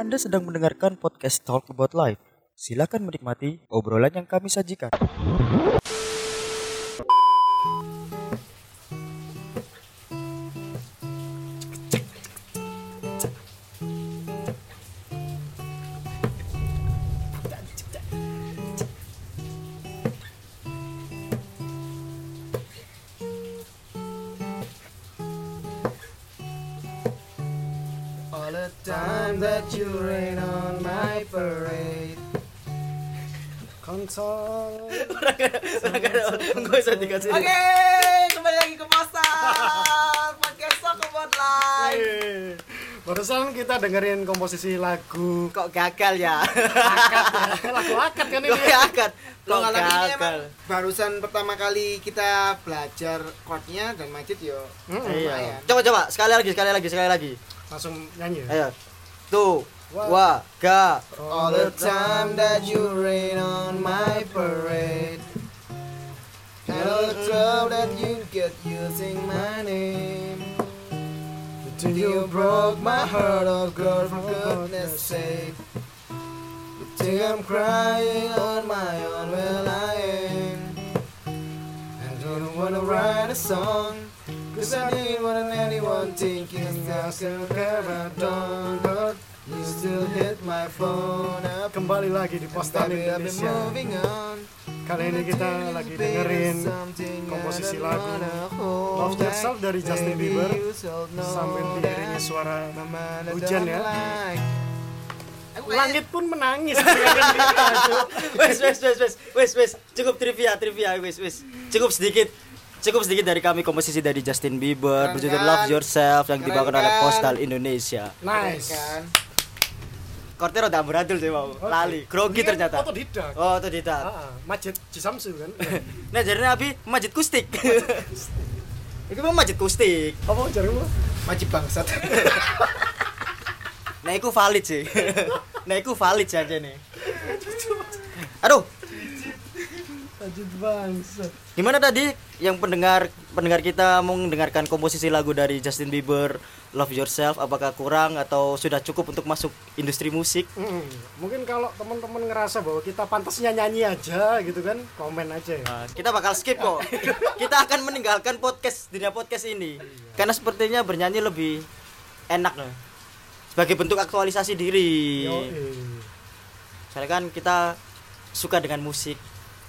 Anda sedang mendengarkan podcast Talk About Life. Silakan menikmati obrolan yang kami sajikan. Kita dengerin komposisi lagu Kok gagal ya? lagu akad kan ini. Kok gagal? Lo Kok ngalamin emang barusan pertama kali kita belajar chordnya dan Majid yo Mm, Iya. Coba coba sekali lagi sekali lagi sekali lagi. Langsung nyanyi. ya? Ayo. Tuh. Wa ga All the time that you rain on my parade And all the trouble that you get using my name Till you broke my heart, oh girl, for goodness sake. You think I'm crying on my own, well I am I don't wanna write a song Cause I didn't want anyone thinking I still care dawn But you still hit my phone up Kembali lagi di Postan been Indonesia. Kali ini kita lagi dengerin komposisi lagu Love Yourself dari Justin Bieber sambil diiringi suara hujan ya. Langit pun menangis. Wes wes wes wes wes wes cukup trivia trivia wes wes cukup sedikit cukup sedikit dari kami komposisi dari Justin Bieber berjudul kan? Love Yourself yang dibawakan oleh kan? Postal Indonesia. nice. kan? Kortero tak beradul sih mau lali grogi Ini kan ternyata. Otodidak. Oh itu tidak. Ah, Majid Cisamsu kan. Nah jadi Abi majid kustik. Itu mau majid kustik. Apa jarimu? Majib bangsat Nah itu valid sih. nah itu valid saja nih. Aduh, Majid bangsa. gimana tadi yang pendengar pendengar kita mau mendengarkan komposisi lagu dari Justin Bieber Love Yourself apakah kurang atau sudah cukup untuk masuk industri musik? Mm, mungkin kalau teman-teman ngerasa bahwa kita pantasnya nyanyi aja gitu kan, komen aja ya. Nah, kita bakal skip kok. kita akan meninggalkan podcast dunia podcast ini karena sepertinya bernyanyi lebih enak loh. Sebagai bentuk aktualisasi diri. Yo, Soalnya kan kita suka dengan musik,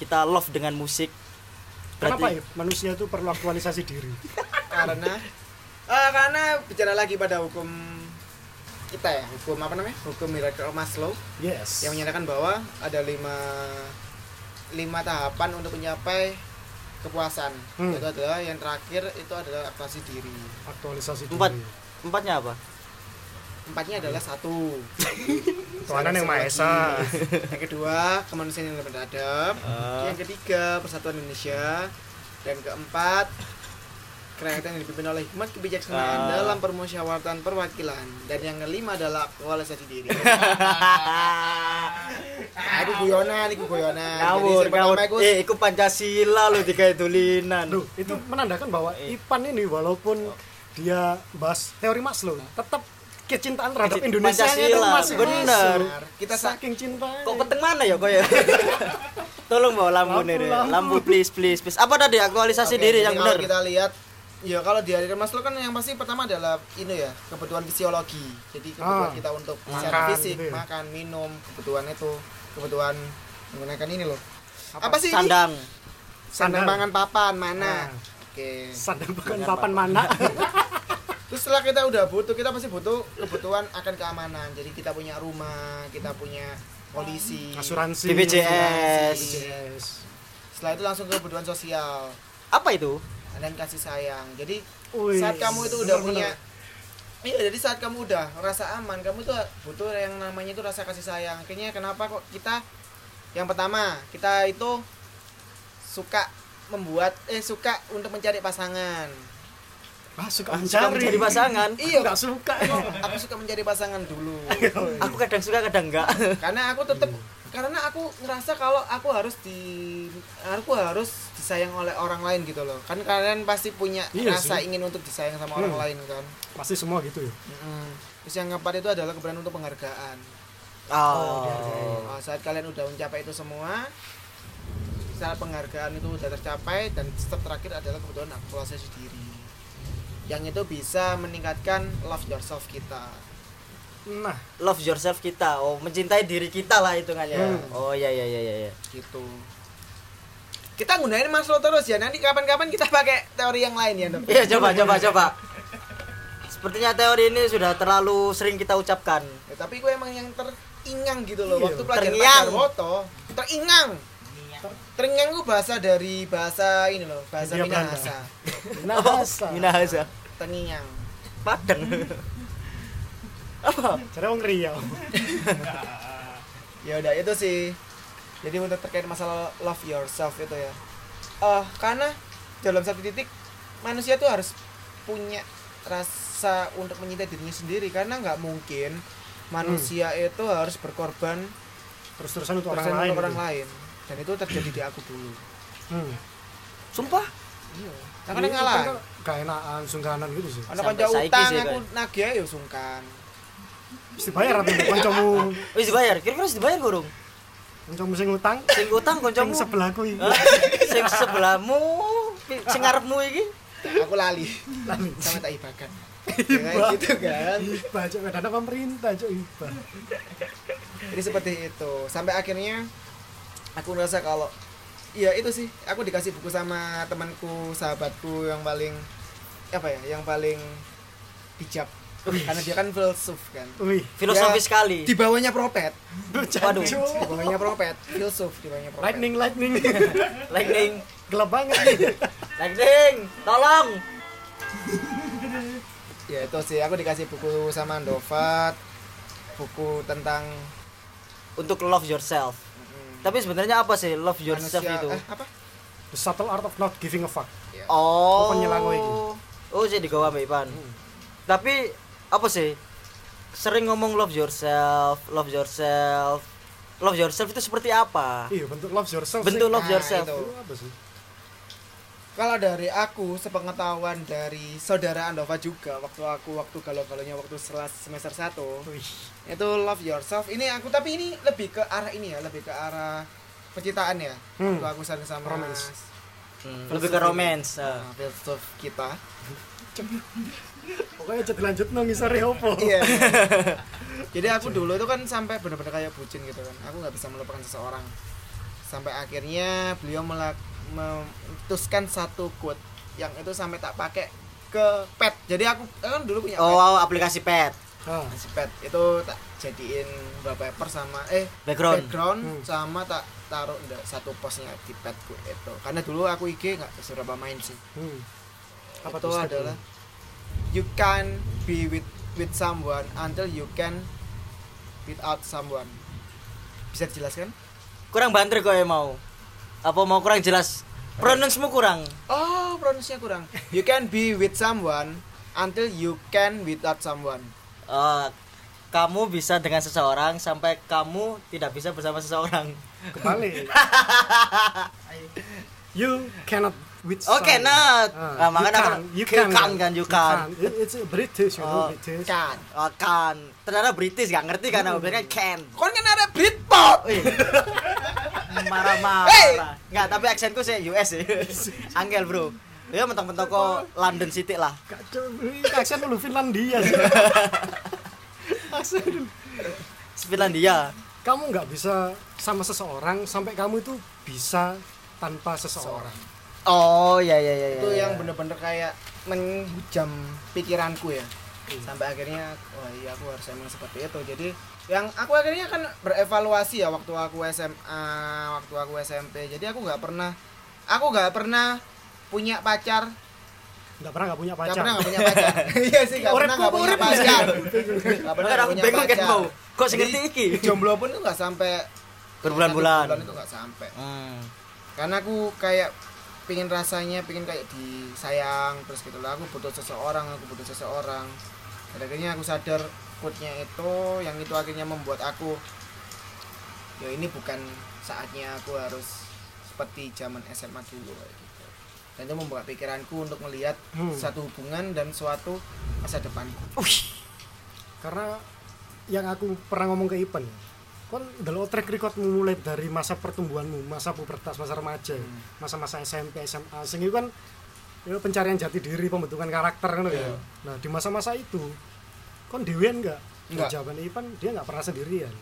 kita love dengan musik. Kenapa ya manusia itu perlu aktualisasi diri? Karena Ah, karena bicara lagi pada hukum kita ya Hukum apa namanya? Hukum Miracle Maslow Yes. Yang menyatakan bahwa ada lima lima tahapan untuk mencapai kepuasan Hmm. Itu adalah yang terakhir itu adalah aktualisasi diri aktualisasi diri. Empat. Empatnya apa? Empatnya adalah satu Tuhanan yang Maha Esa. Yang kedua kemanusiaan yang beradab Ah. Yang ketiga persatuan Indonesia Dan keempat kerakyatan yang dipimpin oleh hikmat kebijaksanaan Ah. dalam permusyawaratan perwakilan dan yang kelima adalah aktualisasi diri. Aku guyonan, aku guyonan. Ngawur, ngawur. Eh, iku Pancasila lo tiga tulinan. Duh, itu menandakan bahwa Ipan ini walaupun dia bahas teori Maslow, tetap kecintaan terhadap Kecin- Indonesia itu Pancasila, masih bener. masuk. Kita sa- saking cinta. Kok peteng mana ya kok ya? Tolong bawa lampu, Lampu, nih, lampu. lampu please please please. Apa tadi aktualisasi Oke, diri yang benar? Kita lihat Ya kalau di hari Maslow kan yang pasti pertama adalah ini ya kebutuhan fisiologi. Jadi kebutuhan Ah, kita untuk makan secara fisik, gitu ya. makan, minum, kebutuhan itu, kebutuhan menggunakan ini loh. Apa, sih ini? Sandang. Sandang Sandang. pangan papan mana? Ah. Oke. Sadar bukan papan mana. Terus setelah kita udah butuh, kita pasti butuh kebutuhan akan keamanan. Jadi kita punya rumah, kita punya polisi, Asuransi. BPJS. BPJS. Setelah itu langsung ke kebutuhan sosial Apa itu? dan kasih sayang. Jadi Wih, saat kamu itu udah bener-bener. punya Iya, jadi saat kamu udah rasa aman, kamu tuh butuh yang namanya itu rasa kasih sayang. Kayaknya kenapa kok kita yang pertama, kita itu suka membuat eh suka untuk mencari pasangan. Ah, suka Suka mencari. pasangan. Iya, Enggak suka aku suka mencari pasangan dulu. Aku kadang suka kadang enggak. karena aku tetap karena aku ngerasa kalau aku harus di aku harus di disayang oleh orang lain gitu loh kan kalian pasti punya Iya rasa sih. ingin untuk disayang sama Hmm. orang lain kan pasti semua gitu ya Mm-mm. terus yang keempat itu adalah keberanian untuk penghargaan Oh. Oh, saat kalian udah mencapai itu semua saat penghargaan itu udah tercapai dan step terakhir adalah kebutuhan aktualisasi diri yang itu bisa meningkatkan love yourself kita nah Love yourself kita. Oh, mencintai diri kita lah hitungannya. Hmm. Oh iya iya iya iya. gitu kita gunain Maslow terus ya nanti kapan-kapan kita pakai teori yang lain ya dok Iya, coba coba coba. Sepertinya teori ini sudah terlalu sering kita ucapkan. Ya, tapi gue emang yang teringang gitu loh Iya. waktu pelajaran foto teringang teringang itu bahasa dari bahasa ini loh bahasa Hindia Belanda. Minahasa Nahasa Minahasa. terngiang Padang. Apa? jadi orang Riau ya udah itu sih jadi untuk terkait masalah love yourself itu ya eh karena dalam satu titik manusia tuh harus punya rasa untuk mencintai dirinya sendiri karena nggak mungkin manusia itu harus berkorban terus-terusan untuk orang persen lain untuk orang gitu. lain dan itu terjadi di aku dulu hmm. Sumpah? iya nah, karena Ini ngalah kan gak enakan sungkanan gitu sih kanca saiki utang sih, aku nagih ya sungkan mesti bayar atau kancamu Wis dibayar. Kira-kira wis dibayar gurung? kancamu sing utang Sing utang sing kancamu. sebelahku iki Hah? Sing sebelahmu, sing ngarepmu iki. aku lali sama tak ibakan kayak gitu kan Hibah, cok dana pemerintah, cok hibah. jadi seperti itu sampai akhirnya aku ngerasa kalau iya itu sih aku dikasih buku sama temanku sahabatku yang paling apa ya yang paling bijak karena dia kan filsuf kan Wih, Filosofis Ya, sekali. di bawahnya propet Waduh. di bawahnya propet filsuf di bawahnya propet lightning, lightning. Lightning, Gelap banget nih. lightning, tolong. ya itu sih aku dikasih buku sama Andovat buku tentang Untuk love yourself. Tapi sebenarnya apa sih love yourself manusia- itu? eh, apa The subtle art of not giving a fuck. Oh. Apa nyelango iki? Oh, jadi gawa Mbak Ipan. Tapi apa sih? Sering ngomong love yourself, love yourself. Love yourself itu seperti apa? Iya, bentuk love yourself. Bentuk sih. love Nah, yourself. itu. Itu apa sih? Kalau dari aku sepengetahuan dari saudara Andova juga waktu aku waktu galau-galaunya waktu selas semester 1 Wih, itu love yourself ini aku tapi ini lebih ke arah ini ya lebih ke arah pencitraan ya Hmm. waktu aku sering sama Romance. Hmm, lebih ke romance. nah, filsuf kita pokoknya jadi lanjut opo. iya jadi aku dulu itu kan sampai benar-benar kayak bucin gitu kan aku nggak bisa melupakan seseorang sampai akhirnya beliau melak memutuskan satu quote yang itu sampai tak pakai ke pet jadi aku kan dulu punya pet. Oh, aplikasi pet. Ah, si pet itu tak jadiin wallpaper sama eh Background. background Hmm. sama tak taruh satu posnya di petku itu karena dulu aku IG nggak seberapa main sih hmm. apa itu tuh adalah you can be with with someone until you can without someone bisa dijelaskan Kurang banter kok ya mau. Apa mau kurang jelas? Pronounce-mu kurang. oh pronunciasinya kurang you can be with someone until you can without someone Eh, kamu bisa dengan seseorang sampai kamu tidak bisa bersama seseorang. Kebalik. you cannot with Oke, someone. not. Ah, Ah, makanya you kan can, you you can, can kan, you can. It- It's a British, you know, Oh. British. kan Oh, kan. Ternyata British gak ngerti kan aku bilang can. kon kan ada Britpop Wih. Marah-marah. Hey! Enggak, tapi aksenku sih US sih. Angel, Bro. Ya mentok-mentok kok London City lah. Aksen lu Finlandia sih. aksen. Finlandia. Kamu nggak bisa sama seseorang sampai kamu itu bisa tanpa seseorang. Oh, iya iya iya. itu iya. yang bener-bener kayak menghujam pikiranku ya sampai akhirnya wah iya aku harus emang seperti itu jadi yang aku akhirnya kan berevaluasi ya waktu aku SMA waktu aku SMP jadi aku nggak pernah aku nggak pernah punya pacar Nggak pernah nggak punya nggak pacar. pernah nggak punya pacar iya sih nggak pernah nggak punya pacar nggak pernah nggak aku punya kan pacar mau. Kok sing ngerti iki? jomblo pun tuh nggak sampai Berbulan-bulan. bulan itu nggak sampai Hmm. karena aku kayak pingin rasanya pingin kayak disayang terus gitu lah aku butuh seseorang aku butuh seseorang dan akhirnya aku sadar quote-nya itu yang itu akhirnya membuat aku ya ini bukan saatnya aku harus seperti zaman SMA dulu kayak gitu. dan itu membuka pikiranku untuk melihat Hmm. satu hubungan dan suatu masa depanku karena yang aku pernah ngomong ke Ipan kon delok track recordmu mulai dari masa pertumbuhanmu masa pubertas masa remaja masa-masa SMP SMA itu kan ya pencarian jati diri pembentukan karakter kan ya Iya. nah di masa-masa itu kon dewean enggak Enggak. jawaban Ipan dia nggak pernah sendirian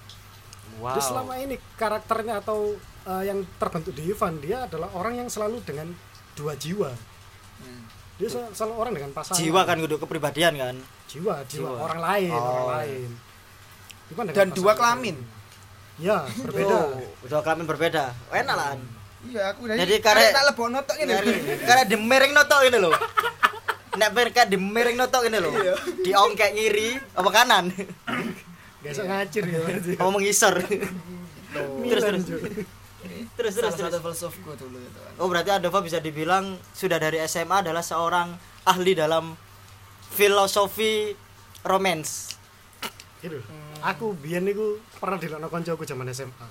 wow Jadi selama ini karakternya atau uh, yang terbentuk di Ivan dia adalah orang yang selalu dengan dua jiwa. Hmm. Dia sel- selalu orang dengan pasangan. jiwa kan kudu kepribadian kan Jiwa, jiwa, Jiwa. orang lain, Oh. orang lain. Ivan Dan dua kelamin. Ya, berbeda. Oh, dua kelamin berbeda enak lah iya aku dari Jadi karek- tak lebok notok ini karena demering notok ini loh nek berkat demering notok ini loh Iya. diongkek ngiri apa kanan usah ngacir ya. apa mengisor terus terus terus terus, salah terus. satu filsufku dulu itu kan oh berarti Adova bisa dibilang sudah dari SMA adalah seorang ahli dalam filosofi romance Gitu. Aku biyen niku pernah dilokno kancaku zaman SMA.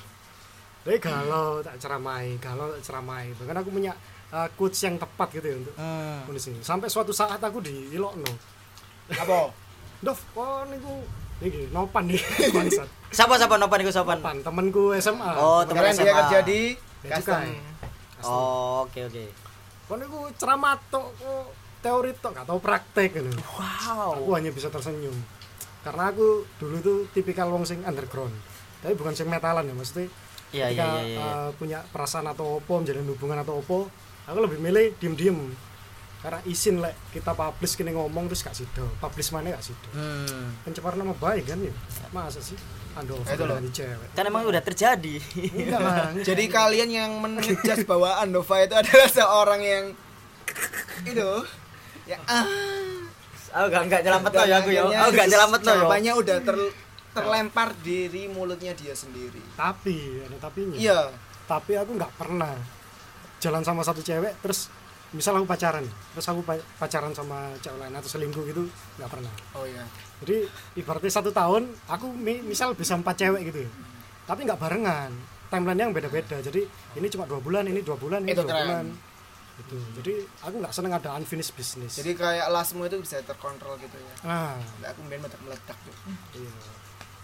Tapi galau tak ceramai, galau tak ceramai. Bahkan aku punya uh, quotes yang tepat gitu ya untuk hmm. nulis ini. Sampai suatu saat aku diilokno. apa Dov, oh niku iki nopan nih bangsat. siapa siapa nopan iku sopan Nopan temanku SMA. Oh, teman sekarang dia SMA. kerja di Ya, custom cukai. oh oke oke Kon niku ceramah tok kok teori tok gak tau praktek gitu. wow Aku hanya bisa tersenyum. Karena aku dulu tuh tipikal wong sing underground. Tapi bukan sing metalan ya, maksudnya iya iya ketika iya iya. uh, punya perasaan atau opo, menjalin hubungan atau opo, aku lebih milih diem-diem. Karena isin lek kita publish kini ngomong terus gak sido, publish mana gak sido. hmm. Pencemaran nama baik kan ya. Masa sih? Ando Nah, itu loh. cewek. kan emang udah terjadi Enggak lah. jadi kalian yang mengejas bahwa Andova itu adalah seorang yang itu ya ah aku gak gak nyelamet lo ya aku ya aku gak nyelamet lo ya jawabannya udah ter- terlempar dari mulutnya dia sendiri tapi ada tapinya. iya Tapi aku nggak pernah jalan sama satu cewek terus misal aku pacaran terus aku pa- pacaran sama cewek lain atau selingkuh gitu nggak pernah. Oh iya. Jadi ibaratnya satu tahun aku mi- misal bisa empat cewek gitu. Ya tapi nggak barengan timeline yang beda-beda. Jadi ini cuma dua bulan ini dua bulan ini Itu dua keren. bulan. Gitu. Jadi aku nggak seneng ada unfinished business. Jadi kayak lasmu itu bisa terkontrol gitu ya? Nah Nggak, aku main meledak meledak tuh iya.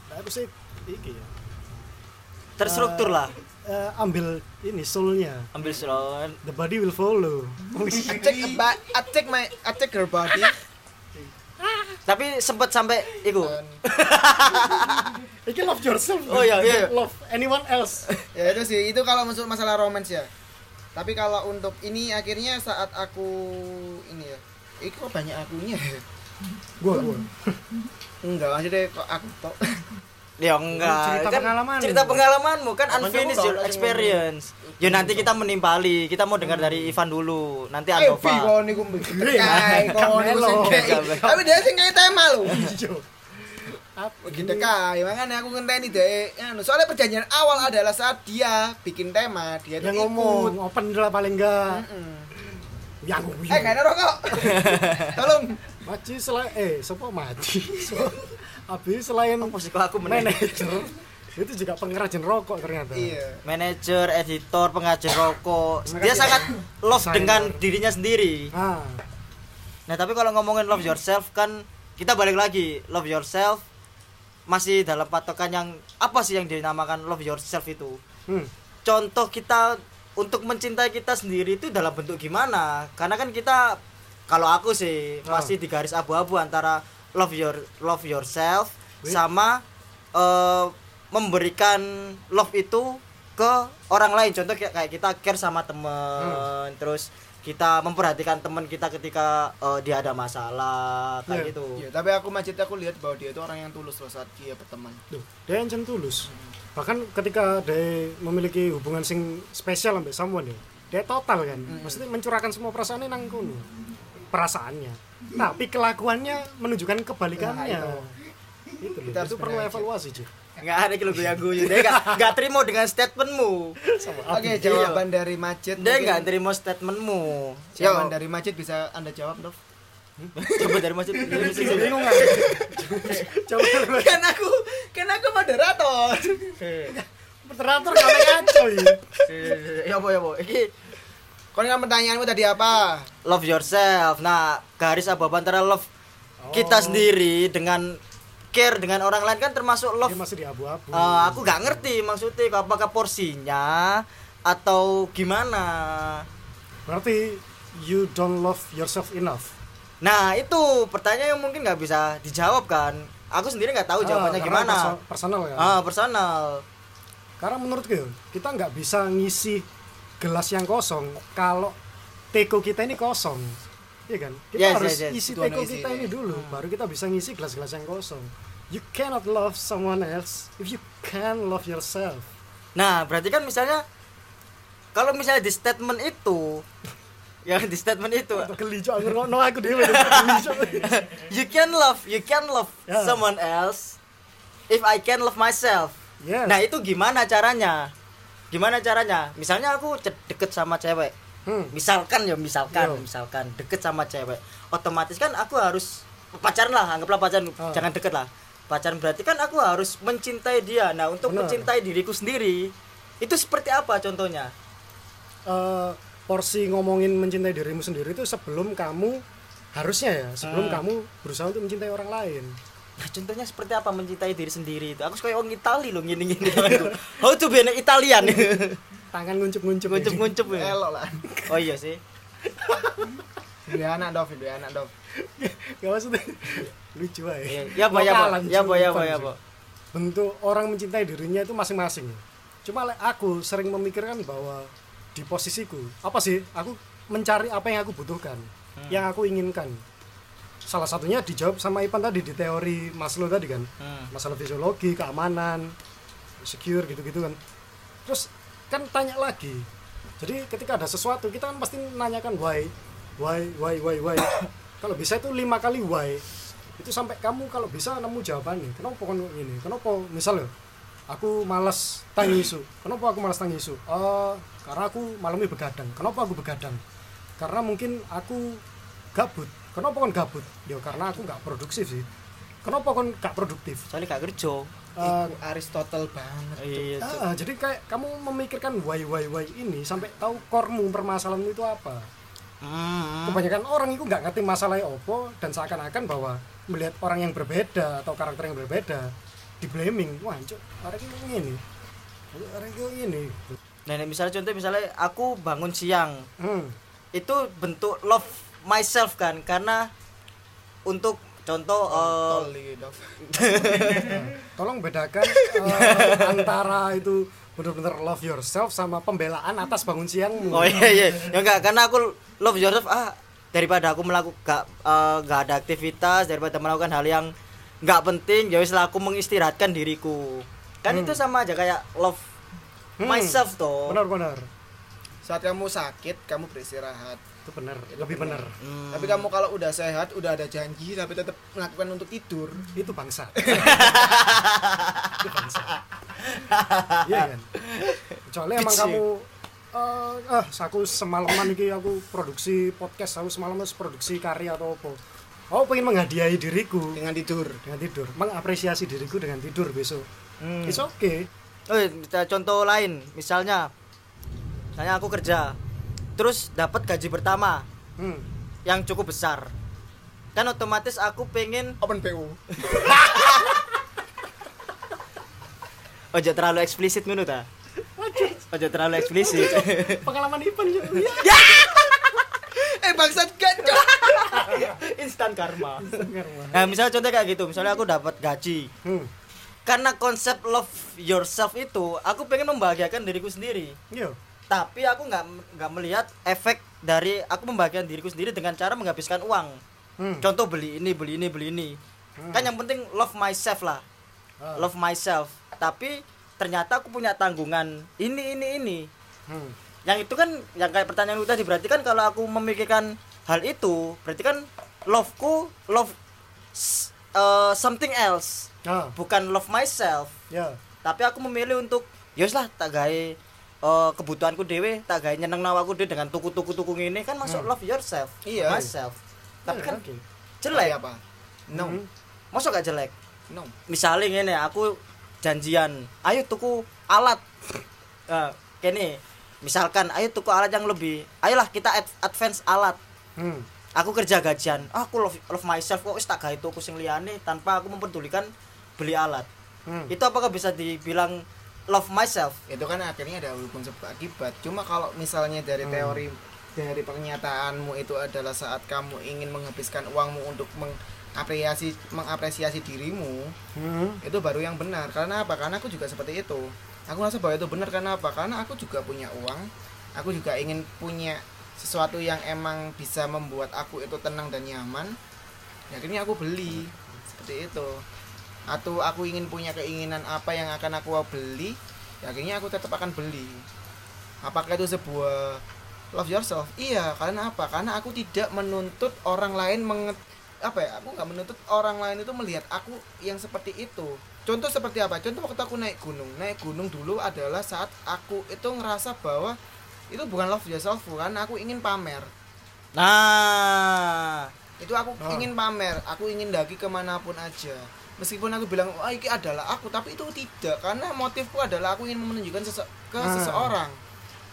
Nah, aku sih iki ya terstruktur lah. Eh, ambil ini soulnya. Ambil slot the body will follow. I check about I check my I check her body. Tapi sempet sampai iku. Dan Iki love yourself. Oh, iya, iya, iya. Love anyone else. ya itu sih. Itu kalau masuk masalah romance ya. Tapi kalau untuk ini akhirnya saat aku ini ya ini kok banyak akunya. Ya gua gua. enggak maksudnya kok aku tok ya enggak Cerita kan pengalaman. cerita pengalamanmu kan Apa unfinished your experience ya nanti kita menimpali kita mau dengar dari Ivan dulu nanti Eh, Pi, Andova kok niku tekai, kok niku Tapi dia sing kayak tema lho. Iya. Begitu kai, makanya aku ngenteni deh. Anu, soalnya perjanjian awal adalah saat dia bikin tema, dia tuh Yang ngomong open lah paling enggak. Mm-mm. Yang Eh, gak ada rokok. Tolong. Maci selain eh siapa Maci? Abi selain kok aku manajer itu juga pengrajin rokok ternyata. Iya. manajer editor pengajar rokok dia sangat love Designer. dengan dirinya sendiri Ah, nah tapi kalau ngomongin love yourself kan kita balik lagi love yourself masih dalam patokan yang apa sih yang dinamakan love yourself itu hmm. contoh kita untuk mencintai kita sendiri itu dalam bentuk gimana karena kan kita kalau aku sih Oh. masih di garis abu-abu antara love your love yourself Wih. sama eh, memberikan love itu ke orang lain contoh kayak kayak kita care sama temen terus kita memperhatikan teman kita ketika eh, dia ada masalah kayak Iya. gitu Iya, tapi aku macet aku lihat bahwa dia itu orang yang tulus loh saat dia berteman. Duh, dia yang tulus. Bahkan ketika dia memiliki hubungan sing spesial sampai someone ya, dia total kan. Maksudnya mencurahkan semua perasaannya nang kono. Perasaannya. Tapi kelakuannya menunjukkan kebalikannya. Nah, itu Kita harus itu perlu evaluasi, Cik. nggak ada gitu yang guyu dia nggak nggak terima dengan statementmu Oke, jawaban dari macet. dia nggak terima statementmu Jawaban dari macet bisa Anda jawab, Dov. coba dari masjid Bingung kan? Coba kan aku kan aku moderator. moderator kalau ngaco ya. ya apa ya apa iki Kon kan pertanyaanmu tadi apa? love yourself nah garis abu antara love kita Oh. sendiri dengan care dengan orang lain kan termasuk love Dia masih di abu-abu. Eh, aku nggak ngerti maksudnya apakah porsinya atau gimana Berarti you don't love yourself enough. nah itu pertanyaan yang mungkin nggak bisa dijawab kan aku sendiri nggak tahu jawabannya Ah, gimana perso- personal ya. ah personal Karena menurutku ya, kita nggak bisa ngisi gelas yang kosong kalau teko kita ini kosong. Iya kan? Kita Yes, harus yes, yes. isi teko isi, kita iya. ini dulu, baru kita bisa ngisi gelas-gelas yang kosong. You cannot love someone else if you can love yourself. nah berarti kan misalnya kalau misalnya di statement itu yang di statement itu ngerokno aku dhewe geli cok. you can love you can love Ya. someone else if I can love myself Yes. nah itu gimana caranya gimana caranya misalnya aku deket sama cewek Hmm. misalkan ya misalkan Yo. misalkan deket sama cewek otomatis kan aku harus pacaran lah anggaplah pacaran Ah. jangan deket lah pacaran berarti kan aku harus mencintai dia nah untuk Benar. mencintai diriku sendiri itu seperti apa contohnya eh, porsi ngomongin mencintai dirimu sendiri itu sebelum kamu harusnya ya sebelum Hmm. kamu berusaha untuk mencintai orang lain Nah, contohnya seperti apa mencintai diri sendiri itu? Aku suka orang Itali loh gini gini. How to be an Italian? tangan nguncup-nguncup nguncep ya. Elok lah. Oh iya sih. Dua anak Dov, dua anak Dov. gak maksudnya lucu aja Iya, Ya apa ya apa? Ya apa ya apa ya apa? bentuk orang mencintai dirinya itu masing-masing cuma aku sering memikirkan bahwa di posisiku apa sih aku mencari apa yang aku butuhkan Hmm. yang aku inginkan salah satunya dijawab sama Ipan tadi di teori Maslow tadi kan Hmm. masalah fisiologi keamanan secure gitu-gitu kan terus kan tanya lagi. Jadi ketika ada sesuatu kita kan pasti nanyakan why? Why? Why? Why? Why? Kalau bisa itu lima kali why? Itu sampai kamu kalau bisa nemu jawabannya kenapa kon ini? Kenapa? Misalnya aku malas tangi isu. Kenapa aku malas tangi isu? Eh, karena aku malamnya begadang. Kenapa aku begadang? Karena mungkin aku gabut. Kenapa kon gabut? Ya karena aku nggak produktif sih. Kenapa kon nggak produktif? Soalnya gak kerja. Iku Aristotle banget. Iya. Ah, jadi kayak kamu memikirkan why why why ini sampai tahu kormu permasalahan itu apa. Hmm. Kebanyakan orang itu nggak ngerti masalahnya opo dan seakan-akan bahwa melihat orang yang berbeda atau karakter yang berbeda di blaming. Wah, cuk, orang itu ini. Orang itu ini. Nah, ini misalnya contoh misalnya aku bangun siang, Hmm. itu bentuk love myself kan karena untuk contoh eh, Tol iki Dov. Tolong bedakan eh, antara itu benar-benar love yourself sama pembelaan atas bangun siangmu. Oh iya iya, ya enggak karena aku love yourself ah daripada aku melakukan gak, eh, gak ada aktivitas daripada melakukan hal yang nggak penting ya wis lah aku mengistirahatkan diriku. Kan Hmm. itu sama aja kayak love Hmm. myself toh. Benar-benar. Saat kamu sakit, kamu beristirahat. Itu benar, lebih benar. Hmm. Tapi kamu kalau udah sehat, udah ada janji tapi tetap melakukan untuk tidur. itu bangsa. Itu bangsa. Iya kan? Kecuali emang kamu eh ah aku semalaman iki aku produksi podcast aku semalam harus produksi karya atau apa. Aku pengen menghadiahi diriku. Dengan tidur. dengan tidur. Mengapresiasi diriku dengan tidur besok. Hmm. it's okay. Oh, contoh lain, misalnya, misalnya aku kerja, terus dapat gaji pertama hmm. yang cukup besar, kan otomatis aku pengen, Open PU. ojo terlalu eksplisit menurut ta? Ojo terlalu eksplisit. pengalaman Ipan juga eh bangsat gacor. Instan karma. Nah, misalnya contoh kayak gitu, misalnya aku dapat gaji, hmm. karena konsep love yourself itu, aku pengen membahagiakan diriku sendiri. Yo. Tapi aku nggak nggak melihat efek dari aku membahagiakan diriku sendiri dengan cara menghabiskan uang. Hmm. contoh beli ini beli ini beli ini Hmm. kan yang penting love myself lah Ah. love myself tapi ternyata aku punya tanggungan ini ini ini Hmm. yang itu kan yang kayak pertanyaan lu tadi berarti kan kalau aku memikirkan hal itu berarti kan loveku love eh, something else Ah, bukan love myself ya. tapi aku memilih untuk yos lah tak gawe eh, kebutuhanku dewe tak gawe nyeneng nawaku dewe dengan tuku-tuku tuku ini kan masuk Hmm. love yourself Iya. myself tapi Ya, kan oke. jelek apa? No. Hmm. masuk gak jelek No. misalnya ini aku janjian ayo tuku alat nah, kene misalkan ayo tuku alat yang lebih ayolah kita ad- advance alat hmm. aku kerja gajian ah, aku love, love myself kok wis tak gawe tuku sing liyane tanpa aku mempedulikan beli alat Hmm. itu apakah bisa dibilang love myself. Itu kan akhirnya ada hubungan sebab akibat. Cuma kalau misalnya dari Hmm. teori dari pernyataanmu itu adalah saat kamu ingin menghabiskan uangmu untuk mengapresiasi mengapresiasi dirimu Hmm. itu baru yang benar. Karena apa? Karena aku juga seperti itu. Aku merasa bahwa itu benar karena apa? Karena aku juga punya uang. Aku juga ingin punya sesuatu yang emang bisa membuat aku itu tenang dan nyaman. Ya akhirnya aku beli. Seperti itu atau aku ingin punya keinginan apa yang akan aku beli ya akhirnya aku tetap akan beli. Apakah itu sebuah love yourself? Iya karena apa? Karena aku tidak menuntut orang lain menget apa ya? Aku nggak menuntut orang lain itu melihat aku yang seperti itu. Contoh seperti apa? Contoh waktu aku naik gunung. Naik gunung dulu adalah saat aku itu ngerasa bahwa itu bukan love yourself karena aku ingin pamer. Nah. Itu aku Oh. ingin pamer. Aku ingin daki ke mana pun aja meskipun aku bilang wah ini adalah aku tapi itu tidak karena motifku adalah aku ingin menunjukkan sese- ke Ah. seseorang.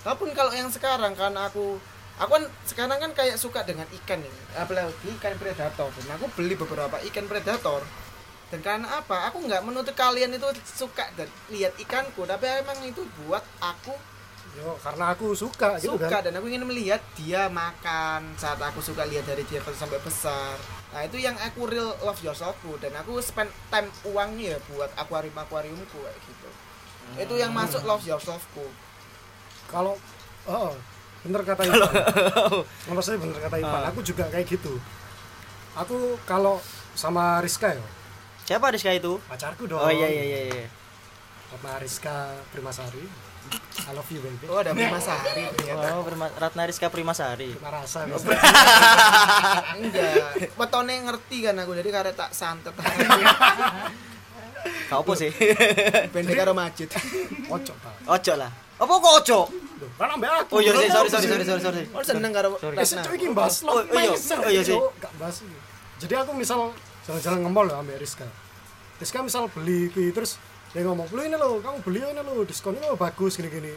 Walaupun kalau yang sekarang karena aku aku kan sekarang kan kayak suka dengan ikan ini apalagi ikan predator. Dan aku beli beberapa ikan predator. Dan karena apa? Aku nggak menuntut kalian itu suka dan lihat ikanku tapi emang itu buat aku Yo, karena aku suka gitu suka kan. dan aku ingin melihat dia makan saat aku suka lihat dari dia kecil sampai besar. Nah itu yang aku real love yourselfku dan aku spend time uangnya ya buat akuarium akuariumku kayak gitu. Itu yang masuk love yourselfku kalau oh bener kata Ipan menurut saya bener kata Ipan Ah. aku juga kayak gitu. Aku kalau sama Rizka ya? Siapa Rizka itu? Pacarku dong. Oh iya iya iya iya. Sama Rizka Primasari I love you baby oh ada Mas Sari ternyata oh Prima- Ratna Rizka Primasari Prima rasa biasa. enggak wetone ngerti kan aku jadi karena tak santet kau apa sih bende karo masjid Kocok pak ojo lah apa kok ojo Loh, kan ambek aku oh iya sorry sorry sorry sorry sorry oh seneng karo. Eh, Ratna. cuy ini bahas Oh, iya. Oh iya sih. Cuk. Gak ini. Jadi aku misal jalan-jalan ngemol ya sama Rizka. Rizka misal beli ki terus dia ngomong, "Lu ini lo, kamu beli ini lo, diskon ini lo bagus gini-gini."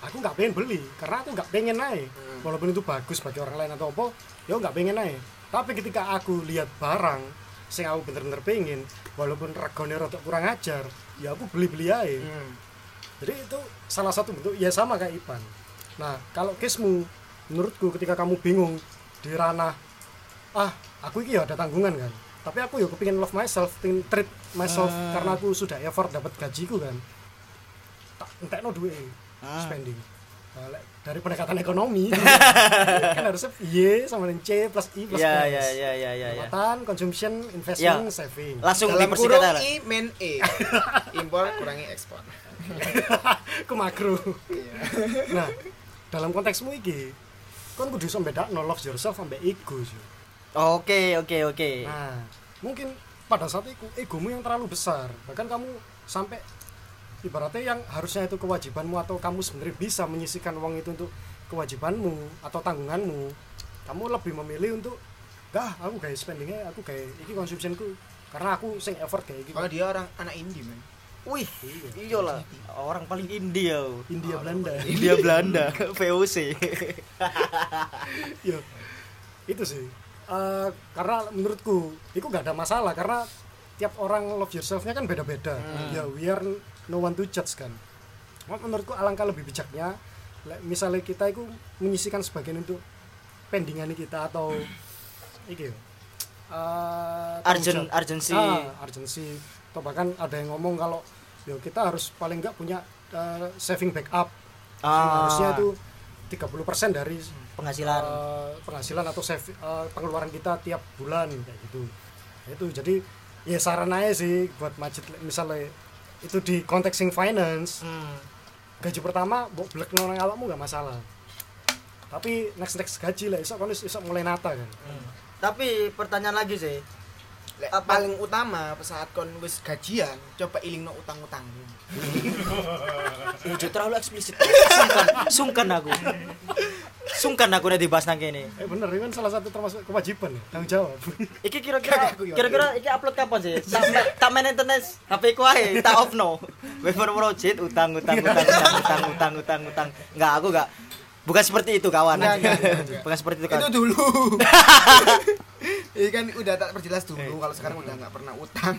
Aku nggak pengen beli karena aku nggak pengen naik. Hmm. Walaupun itu bagus bagi orang lain atau apa, ya nggak pengen naik. Tapi ketika aku lihat barang sing aku bener-bener pengen, walaupun regane rada kurang ajar, ya aku beli-beli aja. Hmm. Jadi itu salah satu bentuk ya sama kayak Ipan. Nah, kalau kesmu menurutku ketika kamu bingung di ranah ah, aku ini ya ada tanggungan kan. Tapi aku ya kepingin love myself, pengen treat myself Hmm. karena aku sudah effort dapat gajiku kan. Tak entekno duit Hmm. spending. Nah, dari pendekatan ekonomi kan harusnya Y sama dengan C plus I plus ya S. ya ya ya ya ya Pendapatan, consumption, investment, Ya. saving. langsung dalam kurung I men E impor kurangi ekspor Aku makro. Iya. nah dalam konteksmu iki kan kudu iso bedakno love yourself sampai ego sih. Oke oke oke. Nah mungkin pada saat itu egomu yang terlalu besar. Bahkan kamu sampai ibaratnya yang harusnya itu kewajibanmu atau kamu sebenarnya bisa menyisikan uang itu untuk kewajibanmu atau tanggunganmu kamu lebih memilih untuk dah aku kayak spendingnya aku kayak iki konsumsiku karena aku sing effort kayak gitu kalau dia orang anak indie man wih Iya. iyalah orang paling India India Belanda. India Belanda VOC ya itu sih Eh, karena menurutku itu gak ada masalah karena tiap orang love yourself-nya kan beda-beda. Ya we are no one to judge kan. Menurutku alangkah lebih bijaknya misalnya kita itu menyisikan sebagian untuk pendingan kita atau iki ya, eh, Arjen jawab. urgency. Ah, urgency. Atau bahkan ada yang ngomong kalau ya kita harus paling nggak punya eh, saving backup. Ah. harusnya itu 30% dari penghasilan. eh, penghasilan atau save, eh, pengeluaran kita tiap bulan kayak gitu. Itu jadi ya saran aja sih buat majid. Misalnya itu di konteksing finance Hmm. gaji pertama buat black nang awakmu nggak masalah. Tapi next next gaji lah isok kan isok mulai nata kan. Tapi pertanyaan lagi sih Lek, Apa- paling utama saat kon wis gajian coba ilingno utang-utang Udah terlalu eksplisit sungkan sungkan aku sungkan aku nih dibahas nang kene. eh bener ini kan salah satu termasuk kewajiban ya tanggung jawab Iki kira-kira ya. kira-kira iki upload kapan sih? Tak tak maintenance HP ku ae, tak off no. Waiver project utang utang utang utang utang utang utang utang. Enggak, aku enggak. Bukan seperti itu kawan. Bukan seperti itu itu kawan. dulu ini kan udah tak perjelas dulu kalau sekarang udah nggak pernah utang.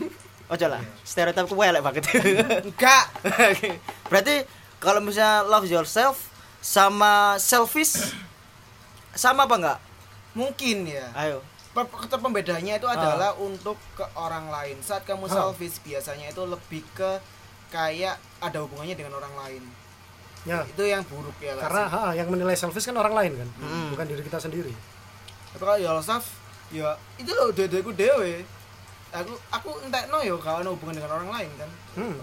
Ojo lah, stereotipku welek banget. enggak. Berarti kalau misalnya love yourself sama selfish sama apa enggak? mungkin ya. Ayo. Pembedanya itu adalah untuk ke orang lain. Saat kamu Ah. selfish biasanya itu lebih ke kayak ada hubungannya dengan orang lain. Ya. Itu yang buruk ya karena ha, yang menilai selfish kan orang lain kan Hmm. bukan diri kita sendiri. Tapi kalau yourself ya itu loh dedeku dewe aku aku entekno ya kalau ada hubungan dengan orang lain kan hmm.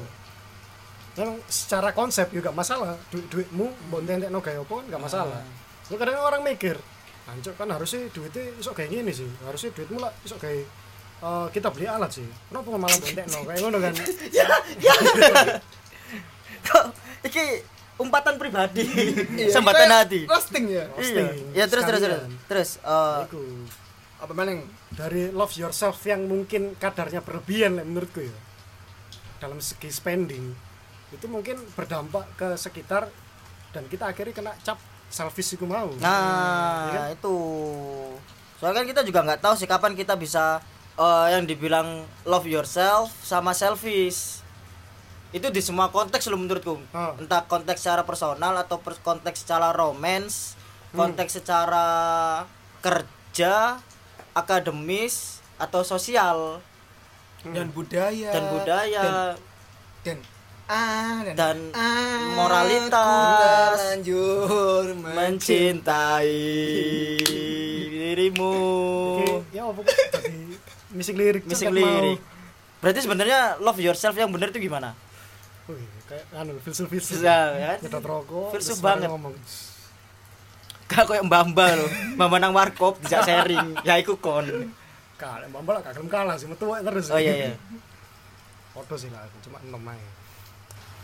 Memang secara konsep juga masalah duit duitmu mau entek no kayak apa kan nggak masalah Lu kadang orang mikir Ancok kan harusnya duitnya isok kayak gini sih harusnya duitmu lah isok kayak eh, kita beli alat sih kenapa malah entek no kayak ngono kan Kok iki umpatan pribadi. Iya, Sambatan kayak hati. roasting ya Iya. Roasting. Ya terus terus terus. Terus eh Iku. Apa maning dari love yourself yang mungkin kadarnya berlebihan menurutku ya dalam segi spending itu mungkin berdampak ke sekitar dan kita akhirnya kena cap selfish itu mau Nah, Iya kan? itu. Soalnya kan kita juga nggak tahu sih kapan kita bisa eh, yang dibilang love yourself sama selfish. Itu di semua konteks loh menurutku. Ah. Entah konteks secara personal atau konteks secara romance, Hmm. konteks secara kerja, akademis atau sosial dan budaya dan budaya dan ah dan, Dan aku moralitas. terlanjur mencintai dirimu. Ya apa missing lirik Missing Cok, mau. lirik. Berarti sebenarnya love yourself yang benar itu gimana? Wih, kayak anu filsuf filsuf Ya, nyedot rokok Filsuf banget. ngomong Gak kayak mbak-mbak loh. Mbak nang warkop dijak sharing. Ya iku kon. kalah mbak mbak kagak kalah sih metu terus Oh iya iya. Foto sih lah, aku cuma enam aja.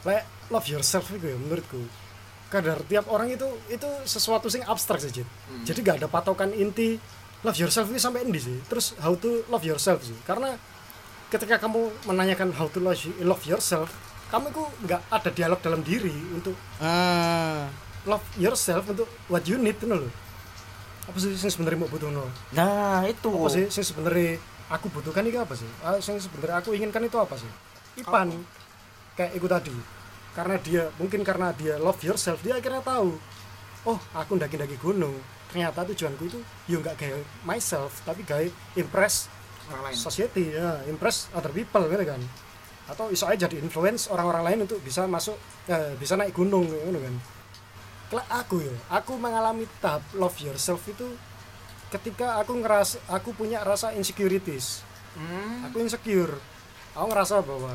Lek love yourself itu ya menurutku kadar tiap orang itu itu sesuatu sing abstrak sih Jit. Jadi gak ada patokan inti love yourself itu sampai endi sih. Terus how to love yourself sih. Karena ketika kamu menanyakan how to love yourself, kamu itu nggak ada dialog dalam diri untuk Hmm. Love yourself untuk what you need itu loh. Apa sih yang sebenarnya mau butuh Nah, itu. apa sih yang sebenarnya aku butuhkan itu apa sih? Ah, yang sebenarnya aku inginkan itu apa sih? Ipan kayak itu tadi. Karena dia mungkin karena dia love yourself dia akhirnya tahu oh aku ndaki-ndaki gunung. Ternyata tujuanku itu ya nggak kayak myself tapi kayak impress orang lain. society ya impress other people gitu kan. Atau iso aja jadi influence orang-orang lain untuk bisa masuk eh, bisa naik gunung gitu kan aku ya aku mengalami tahap love yourself itu ketika aku ngerasa aku punya rasa insecurities hmm. aku insecure aku ngerasa bahwa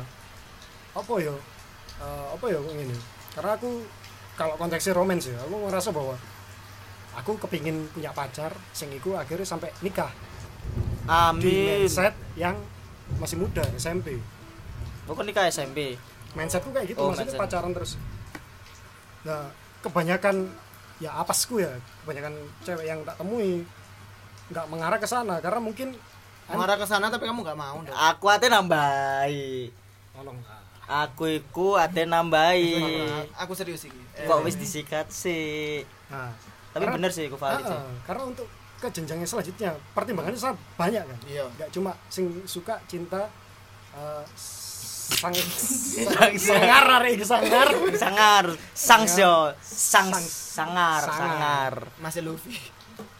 apa ya eh, apa ya kok ini karena aku kalau konteksnya romance ya aku ngerasa bahwa aku kepingin punya pacar sing iku akhirnya sampai nikah di Amin. mindset yang masih muda SMP Bukan nikah SMP. mindsetku kayak gitu Oh, maksudnya mindset. pacaran terus nah kebanyakan ya apasku ya kebanyakan cewek yang tak temui nggak mengarah ke sana karena mungkin mengarah ke sana tapi kamu nggak mau dah. Aku ate nambahi. tolong. Aku iku ate nambahi. aku serius ini Kok wis disikat sih? nah, Tapi Karena- bener sih aku valid sih. Karena untuk ke jenjang yang selanjutnya pertimbangannya sangat banyak kan iya nggak cuma sing suka cinta eh, sang Sang- sangar hari sangar. Sangar. Sang sio sang Sang- sangar sangar. sangar. Masih Luffy.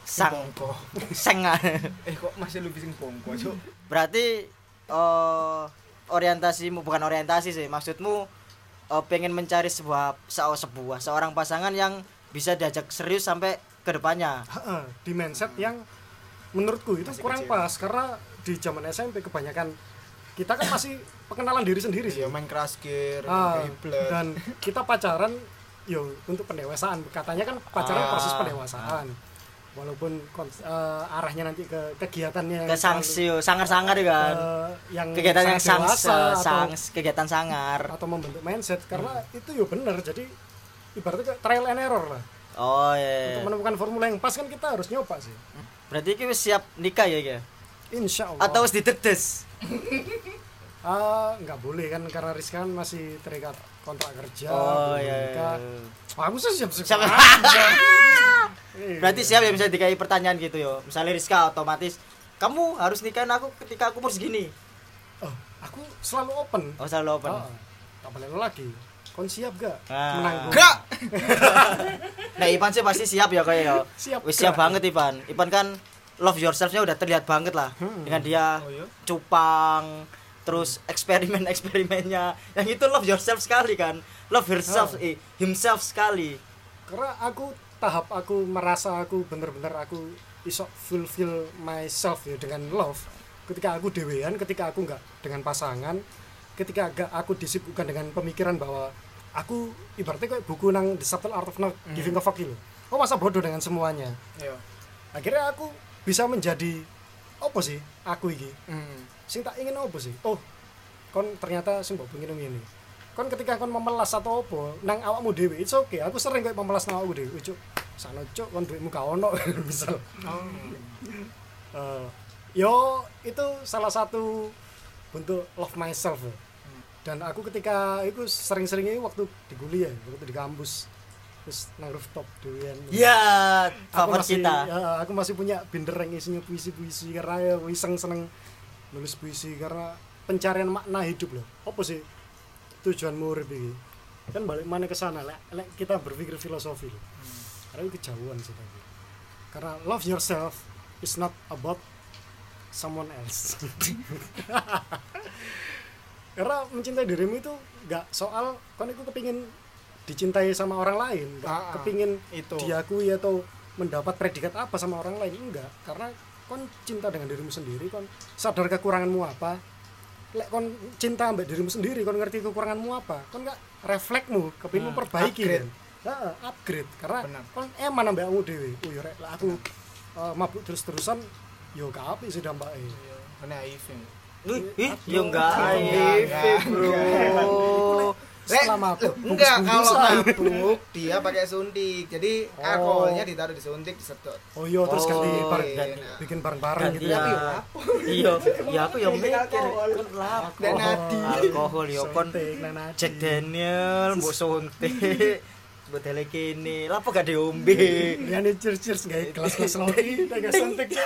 Sang. Bongko sangar. Eh kok masih Luffy sing bongko cuk? Berarti eh orientasimu bukan orientasi sih maksudmu eh, pengen mencari sebuah se- sebuah seorang pasangan yang bisa diajak serius sampai ke depannya. Di mindset yang menurutku itu Masih kurang kecil. pas karena di zaman SMP kebanyakan kita kan masih pengenalan diri sendiri sih. Iya main crash gear Ah, dan kita pacaran yo untuk pendewasaan. Katanya kan pacaran Ah. proses pendewasaan. Walaupun eh, arahnya nanti ke kegiatannya ke sangsio sangar-sangar ya kan. Eh, yang kegiatan yang sangat sangs atau- sangs kegiatan sangar. atau membentuk mindset karena itu yo bener. Jadi ibaratnya trial and error lah. Oh untuk iya. menemukan formula yang pas kan kita harus nyoba sih. Berarti wis siap nikah ya iki? insya Allah. Atau wis didedes? Ah, nggak boleh kan karena Rizka kan masih terikat kontrak kerja Oh belum iya. nikah. aku sih siap siap Siap. Iya. Berarti siap ya bisa dikai pertanyaan gitu yo. Misalnya Rizka otomatis kamu harus nikahin aku ketika aku umur segini. oh, aku selalu open Oh selalu open. Ah, tak boleh lagi kon siap gak Ah. menanggung Gak. Nah Ipan sih pasti siap ya kayak yo. Siap, Wis siap banget Ipan. Ipan kan love yourself-nya udah terlihat banget lah. Hmm. Dengan dia Oh, iya? cupang terus eksperimen-eksperimennya. Yang itu love yourself sekali kan? Love yourself Oh. eh, himself sekali. Karena aku tahap aku merasa aku bener-bener aku iso fulfill myself ya dengan love. Ketika aku dewean ketika aku nggak dengan pasangan ketika agak aku disibukkan dengan pemikiran bahwa aku ibaratnya kayak buku nang The Subtle Art of Not Giving a Fuck itu oh masa bodoh dengan semuanya. Iya. akhirnya aku bisa menjadi apa sih aku iki? Hmm. Sing tak ingin apa sih? Oh kon ternyata sing mbok pengen ini kon ketika kon memelas atau apa nang awakmu dhewe it's okay. Aku sering kayak memelas nang awakku dhewe. Cuk sana cuk kon duitmu gak ono. Misal Oh. Eh, yo itu salah satu bentuk love myself. Ya. dan aku ketika itu sering-sering ini waktu di kuliah waktu di kampus terus nang rooftop dewean ya aku favorit masih kita. ya, aku masih punya binder yang isinya puisi-puisi karena ya iseng seneng nulis puisi karena pencarian makna hidup loh. Apa sih tujuanmu urip iki? Kan balik mana ke sana lek lek kita berpikir filosofi loh. Karena itu kejauhan sih tapi karena love yourself is not about someone else. Karena mencintai dirimu itu nggak soal kan itu kepingin dicintai sama orang lain. Nggak ah. kepingin Itu. diakui atau mendapat predikat apa sama orang lain enggak karena kon cinta dengan dirimu sendiri kon sadar kekuranganmu apa lek kon cinta ambek dirimu sendiri kon ngerti kekuranganmu apa kon nggak refleksmu kepingin Hmm, memperbaiki upgrade. kan Heeh, upgrade karena Benar. kon eman ambek kamu dewe oh ya rek lek aku eh, mabuk terus-terusan yo gak apik sih dampaknya Iya. Ini naif ini. Ih, ih, ya enggak Enggak, enggak, bro. Setelah mabuk Loh, enggak kalau mabuk dia pakai suntik. Jadi Oh. alkoholnya ditaruh di suntik disedot. oh iya terus ganti Oh, bareng ganti. bikin bareng-bareng gitu Ganti ya ya. Iya, ya aku yang mikir kan. Dan nadi. Alkohol yo kon Suntik, nanadi. Jack Daniel mbok suntik. Mbok dele kene. Lah apa gak diombe? Liane cheers cheers guys kelas kelas lagi, gak suntik.